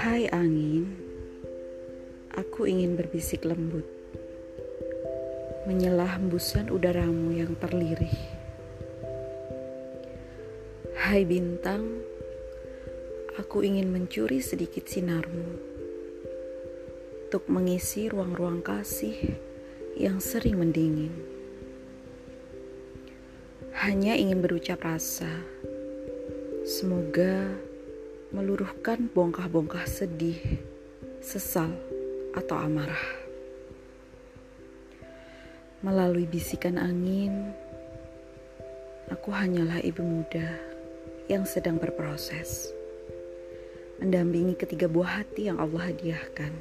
Hai angin, aku ingin berbisik lembut, menyelah hembusan udaramu yang terlirih. Hai bintang, aku ingin mencuri sedikit sinarmu untuk mengisi ruang-ruang kasih yang sering mendingin. Hanya ingin berucap rasa, semoga meluruhkan bongkah-bongkah sedih, sesal, atau amarah. Melalui bisikan angin, aku hanyalah ibu muda yang sedang berproses, mendampingi ketiga buah hati yang Allah hadiahkan.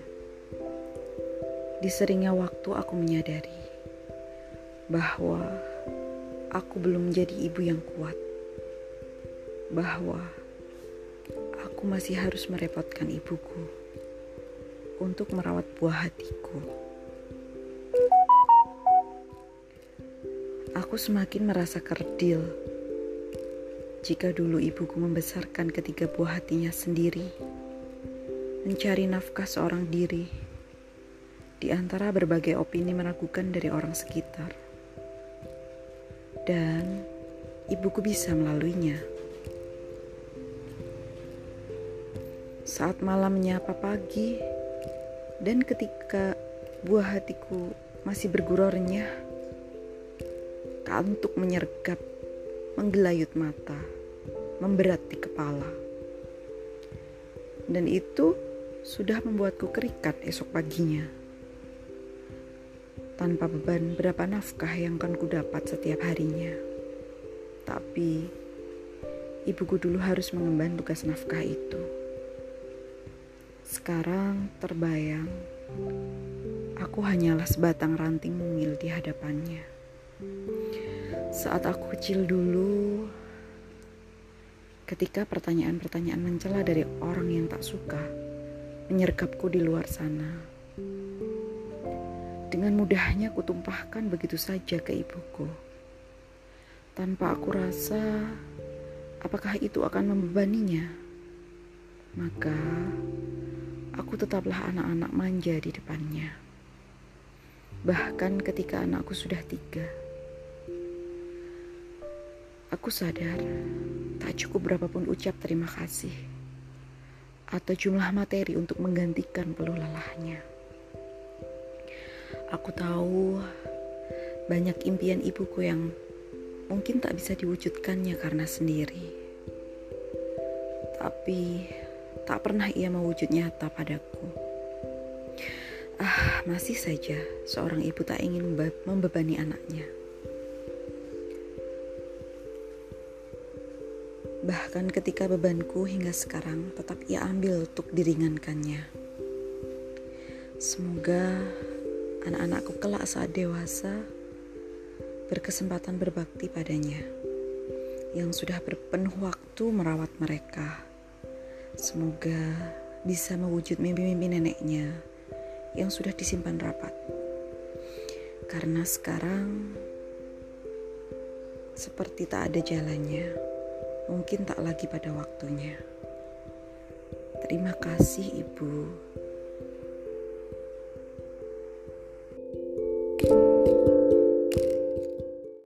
Di seringnya waktu aku menyadari bahwa aku belum menjadi ibu yang kuat, bahwa aku masih harus merepotkan ibuku untuk merawat buah hatiku. Aku semakin merasa kerdil jika dulu ibuku membesarkan ketiga buah hatinya sendiri, mencari nafkah seorang diri di antara berbagai opini meragukan dari orang sekitar. Dan ibuku bisa melaluinya. saat malam menyapa pagi dan ketika buah hatiku masih bergurau renyah kantuk menyergap menggelayut mata memberat di kepala dan itu sudah membuatku kerikat esok paginya tanpa beban berapa nafkah yang akan ku dapat setiap harinya tapi ibuku dulu harus mengemban tugas nafkah itu sekarang terbayang, aku hanyalah sebatang ranting mungil di hadapannya. Saat aku kecil dulu, ketika pertanyaan-pertanyaan mencela dari orang yang tak suka menyergapku di luar sana, dengan mudahnya kutumpahkan begitu saja ke ibuku. Tanpa aku rasa apakah itu akan membebaninya. Maka aku tetaplah anak-anak manja di depannya. Bahkan ketika anakku sudah tiga, aku sadar tak cukup berapapun ucap terima kasih atau jumlah materi untuk menggantikan peluh lelahnya. Aku tahu banyak impian ibuku yang mungkin tak bisa diwujudkannya karena sendiri. Tapi tak pernah ia mewujud nyata padaku. Ah, masih saja seorang ibu tak ingin membebani anaknya. Bahkan ketika bebanku hingga sekarang tetap ia ambil untuk diringankannya. Semoga anak-anakku kelak saat dewasa berkesempatan berbakti padanya yang sudah berpenuh waktu merawat mereka Semoga bisa mewujud mimpi-mimpi neneknya yang sudah disimpan rapat. Karena sekarang seperti tak ada jalannya, mungkin tak lagi pada waktunya. Terima kasih, Ibu.